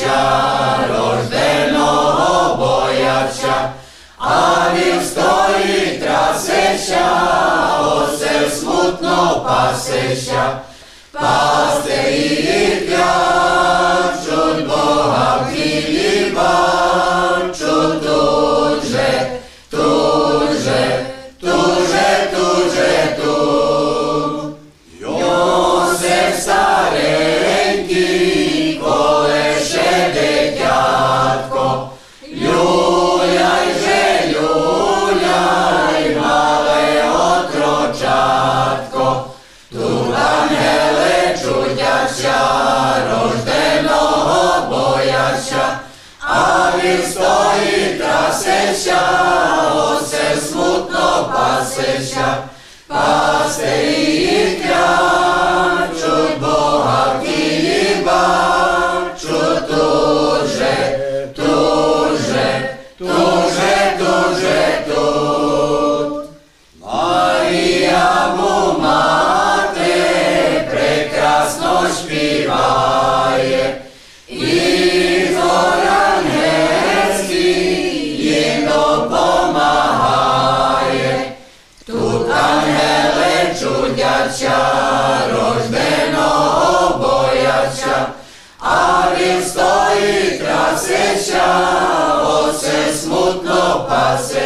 bojaća, rožbeno bojaća, ali stoji traseća, osel smutno paseća, pa rođeno bojaša, ali stoji traseša, on se smutno paseša, pa se i kraj.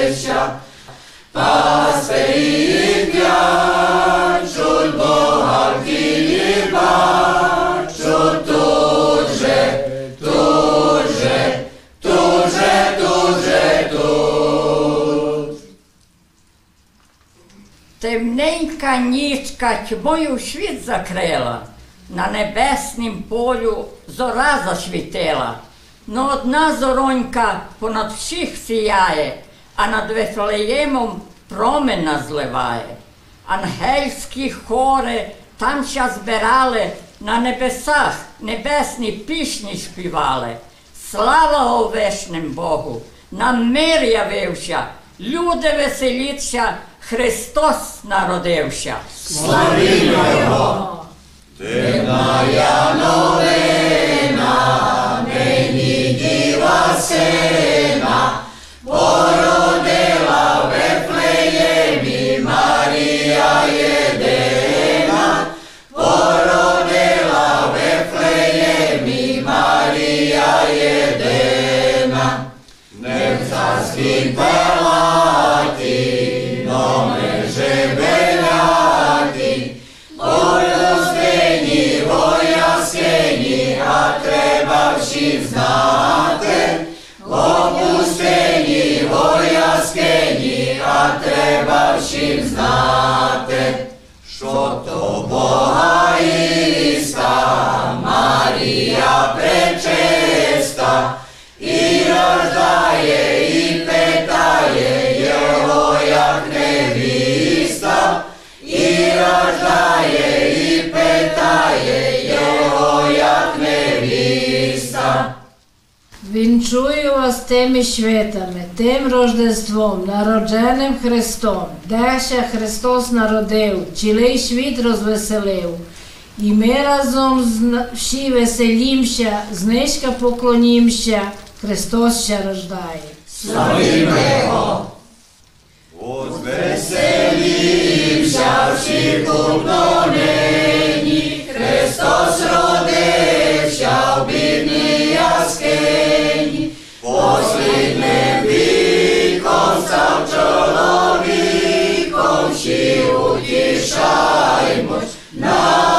плеча, пастирі п'ячуть богарки бачуть тут же, тут же, тут же, тут же, тут. Темненька нічка тьмою світ закрила, на небеснім полю зора засвітила. Но одна зоронька понад всіх сіяє, а над Вифлеємом промена зливає. Ангельські хори там ще збирали, на небесах небесні пісні співали. Слава Овишним Богу! Нам мир явився, люди веселіться, Христос народився. Славімо Його! Ти моя новина! Living tymi świętami, tym Rożdestwem, narodzonym Chrystom, де ще Христос народив, цілий світ розвеселив. І ми разом з всі веселімся, знижка поклонімся, Христос ще рождає. Славімо Його! Возвеселімся всі купно No!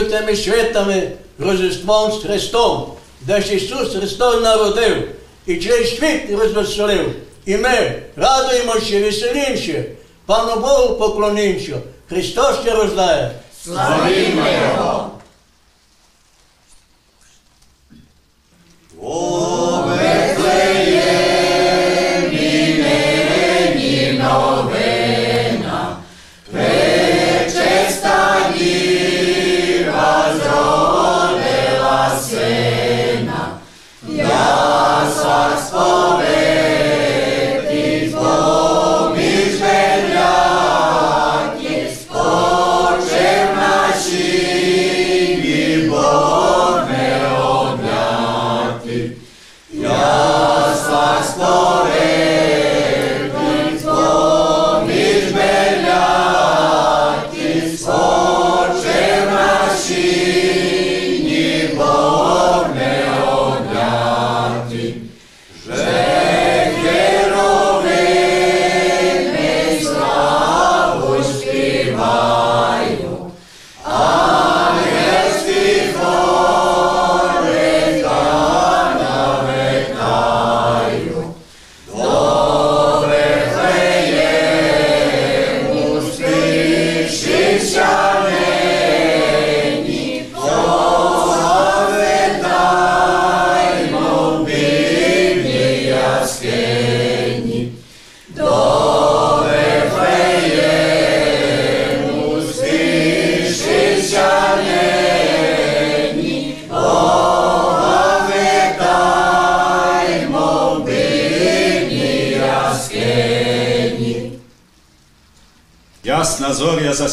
тими святами, Рождеством з Христом, де ж Ісус Христос народив і через світ розвеселив. І ми радуємося веселіше, пану Богу поклонімося, Христос ще рождає, Славімо Його! Yeah.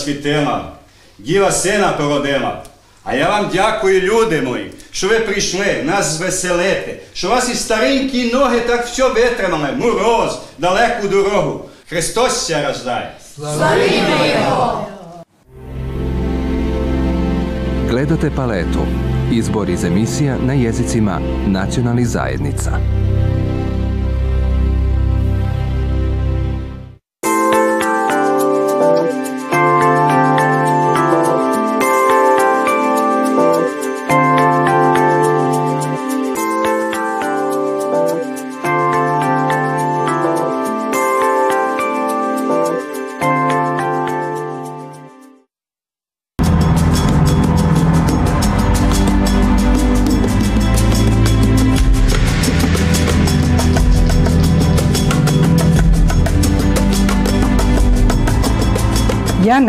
освітила, діва сина породила. А я вам дякую, люди мої, що ви прийшли нас звеселити, що вас і старенькі ноги так все витримали, мороз, далеку дорогу. Христос ся рождає. Славімо Його! Gledate paletu. Izbor iz emisija na jezicima nacionalnih zajednica.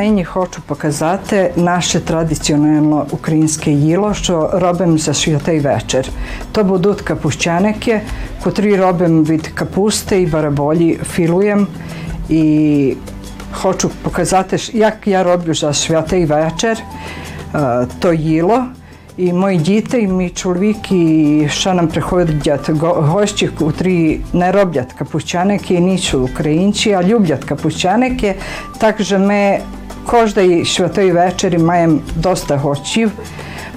нині хочу показати наше традиціональне українське їло, що робимо за святий вечір. То будуть капущеники, котрі робимо від капусти і бараболі, філуємо. І хочу показати, як я роблю за святий вечір то їло. І мої діти, і мій чоловік, і ще нам приходять гості, котрі не роблять і нічого українці, а люблять капучаники. Так що ми Кожної святої вечері маємо доста гостів,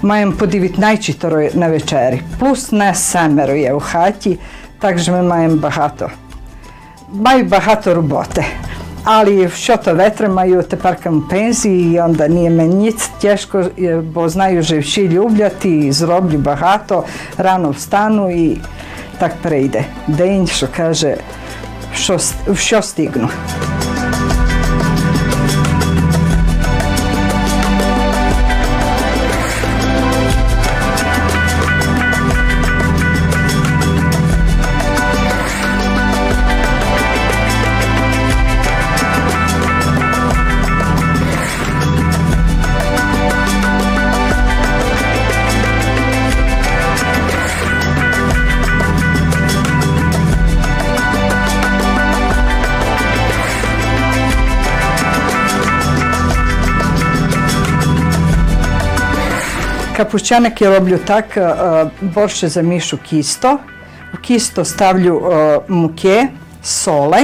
маємо по 19 на вечері. Плюс не семеро є в хаті, так що ми маємо багато. Маю багато роботи. Ali što to vetre imaju, te parkam penziji i onda nije me nic teško, bo znaju živši ljubljati, zroblju bahato, rano vstanu i tak prejde. Denj što kaže, što, što stignu. kapušćanak je tak, e, borše za mišu kisto. U kisto stavlju e, muke, sole,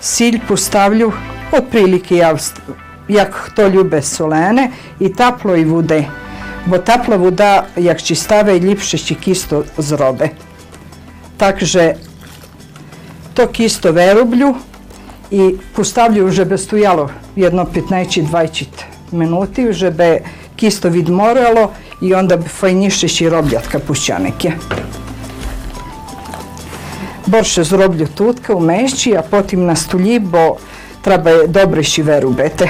siljku stavlju, otprilike ja, jak to ljube solene, i taplo i vude. Bo tapla vuda, jak će stave i ljepše će kisto zrobe. Takže to kisto verublju i postavlju žebe stujalo jedno 15-20 minuti, žebe kisto vid moralo i onda fajnišeš i robljat kapućaneke. Borše zroblju tutka u mešći, a potim na stuljibo treba je dobriši verubete.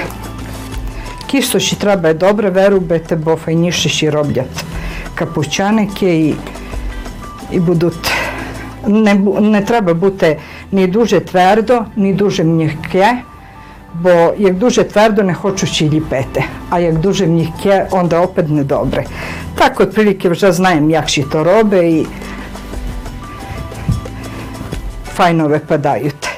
Kistoši treba je dobre verubete, bo fajnišeš i robljat kapućaneke i, i budut. Ne, ne treba bute ni duže tvrdo, ni duže mnjehke, Бо як дуже твердо не хочу чилі пити, а як дуже м'яке, onda опять недобре. Так от приліки вже знаємо, як ще то робить і файно випадають.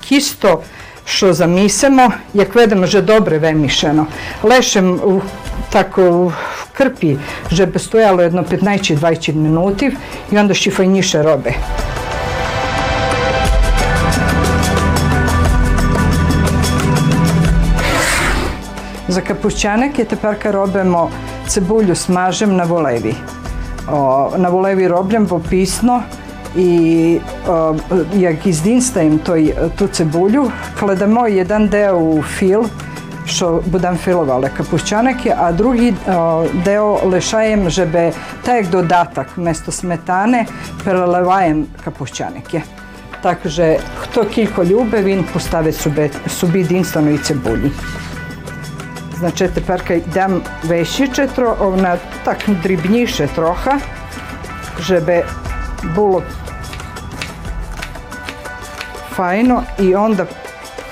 Кісто, що замісимо, як видимо, вже добре вимішано. Лешим у, так в крпі, вже би стояло 15-20 минутів і воно ще файніше робить. Za kapušćanak je tepar kar robemo cebulju smažem na volevi. O, na volevi robljem popisno i o, jak izdinstajem toj, tu cebulju, klademo jedan deo u fil, što budem filovala kapušćanake, a drugi o, deo lešajem, že be dodatak mesto smetane, prelevajem kapušćanake. Takže, kto kiko ljube, vin postave subi su dinstveno i cebulji znaczy teperkę dam wejścicze, ona tak drobniejsze trochę, żeby było fajno i onda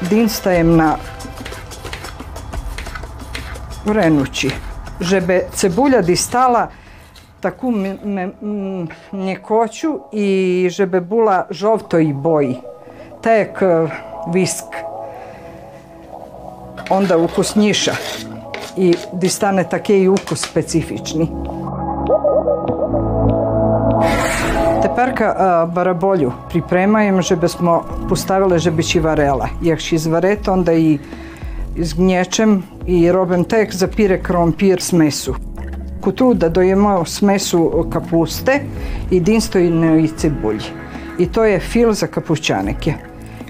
din stajem na vrenući, żeby cebulja distala taku mljekoću i żeby bula žovto i boji. Tek visk onda ukus njiša i di stane take i ukus specifični. Teperka barabolju pripremajem, żeby smo postavile, żeby či varela. Jak či izvaret, onda i zgnječem i robim tek za pire krompir smesu. Kutru da dojemo smesu kapuste, i jedinstveno i cebulji. I to je fil za kapućanike.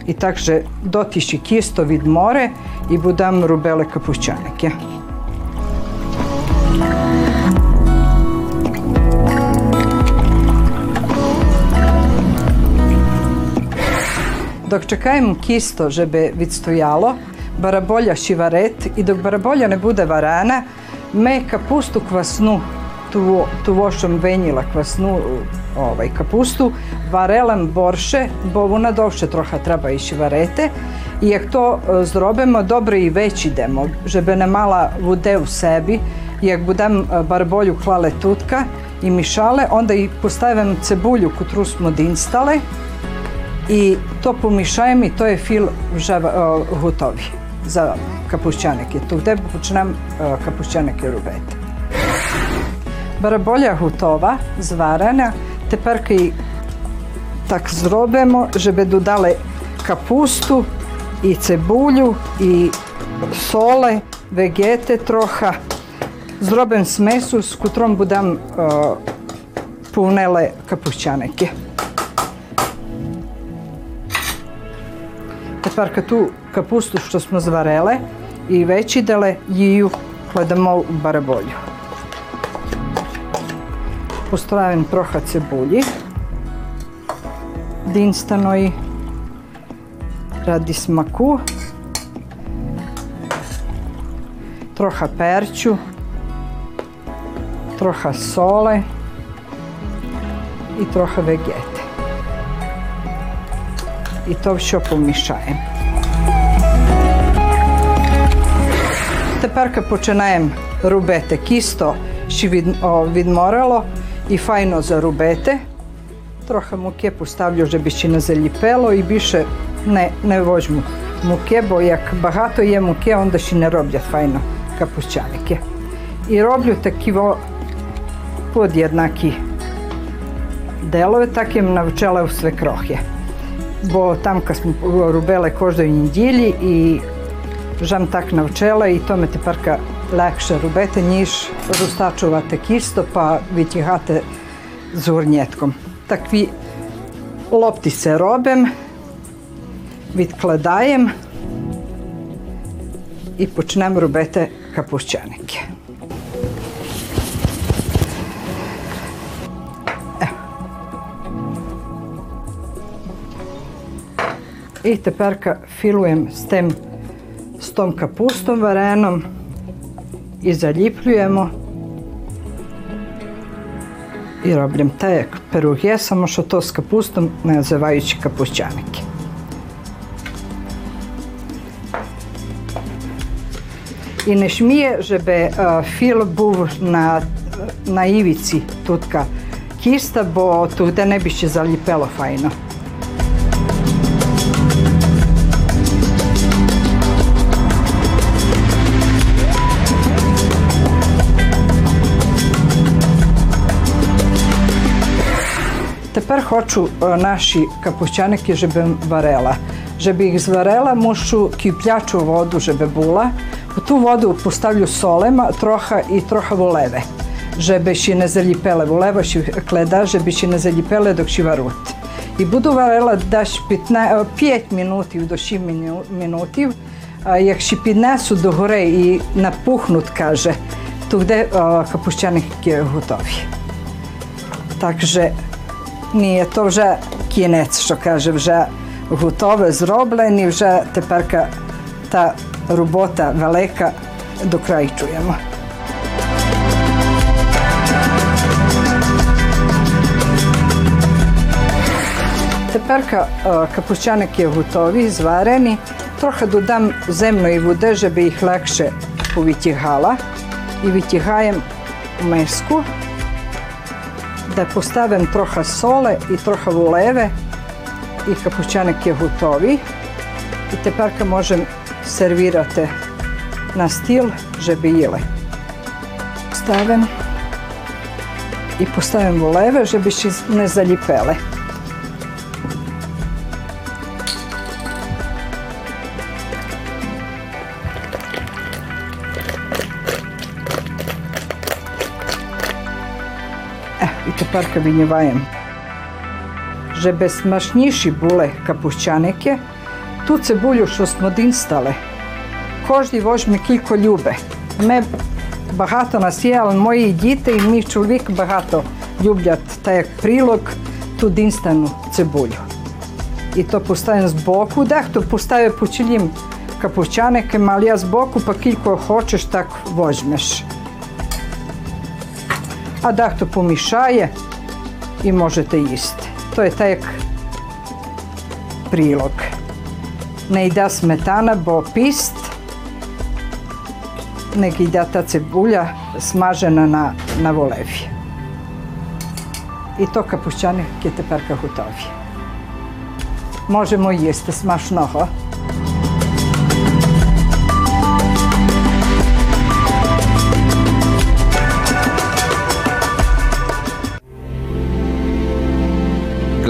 I także dotiši kisto vid more i budam rubele kapućanike. Dok čekajmo kisto, že bi vidstojalo, barabolja šivaret i dok barabolja ne bude varana, me kapustu kvasnu, tu, tu vošom venjila kvasnu ovaj, kapustu, varelan borše, bo ona dovše trochę treba iść varete. I jak to e, zrobimo, dobro i već idemo, żeby ne mala vude u sebi, jak budem e, barbolju klale tutka i mišale, onda i postavim cebulju kotru smo dinstale i to pomišajem i to je fil žava, e, uh, gotovi za kapušćanike. Tu gde počnem uh, kapušćanike rubete. Barbolja gotova, zvarana, teperka i tak zrobimo, żeby dodali kapustu i cebulju i sole, vegete trochę. Zrobię smesu, z którą będę uh, punele kapušćaneke. Tepar kad tu kapustu što smo zvarele i veći dele jiju kladamo u barabolju. Postravim troha cebulji dinstanoj radi smaku troha perću troha sole i troha vegete i to vše pomišajem teperka počinajem rubetek isto še vid, o, vidmoralo i fajno za Trochę mukie postawił, żeby się nie zalipeło i більше не, не возьму муки, бо як багато є муки, онда ще не роблять файно капущаники. І роблю такі во под'єднакі делове, так їм навчала в свекрохи. Бо там ми робили кожної неділі і вже так навчила, і то ми тепер легше робити, ніж розтачувати кісто, па витягати з горнятком. takvi loptice robem, vitkledajem i počnem rubete kapušćanike. E. I teperka filujem s, tem, s tom kapustom varenom i zaljipljujemo i robiłem te peruhije, samo що to z kapustą, nazywajući kapuścianki. I ne smije, żeby e, fil buv na, na ivici tutka kista, bo tu ne bi się zalipelo fajno. Тепер хочу наші капущаники, щоб варила. Щоб їх зварила, мушу киплячу воду, щоб була. U tu vodu postavlju solema, troha i troha voleve. Žebe ši ne zaljipele, voleva ši kleda, žebe ši ne zaljipele dok ši varut. I budu varela daš 5 minutiv do 6 minu, minutiv, a, jak ši піднесу до гори і напухнуть, каже, то де капущаники готові. Takže ні, то вже кінець, що каже, вже готове, зроблені, вже тепер та робота велика докрайчуємо. Тепер е, капучаники готові, зварені. Трохи додам земної води, щоб їх легше повитягала. І витягаємо миску. da postavim troha sole i troha vuleve i kapućanek je gotovi i te parka možem servirate na stil žebijile. Stavim i postavim vuleve žebići ne zaljipele. тепер виніваємо Żeby смачніші були капущаники, ту цибулю, що смодин стали. Кожен вожме кілько любе. Ми багато нас є, але мої діти і мій чоловік багато люблять та як прилог ту динстану цибулю. І то поставимо з боку, дехто поставив почелім капущаники, але я з боку по кілько хочеш, так вожмеш. a da pomišaje i možete jesti. To je tek prilog. Ne ida smetana, bo pist. Nek ida ta cebulja smažena na, na volevi. I to kapušćanik je teperka hutovi. Možemo jesti smašnoho.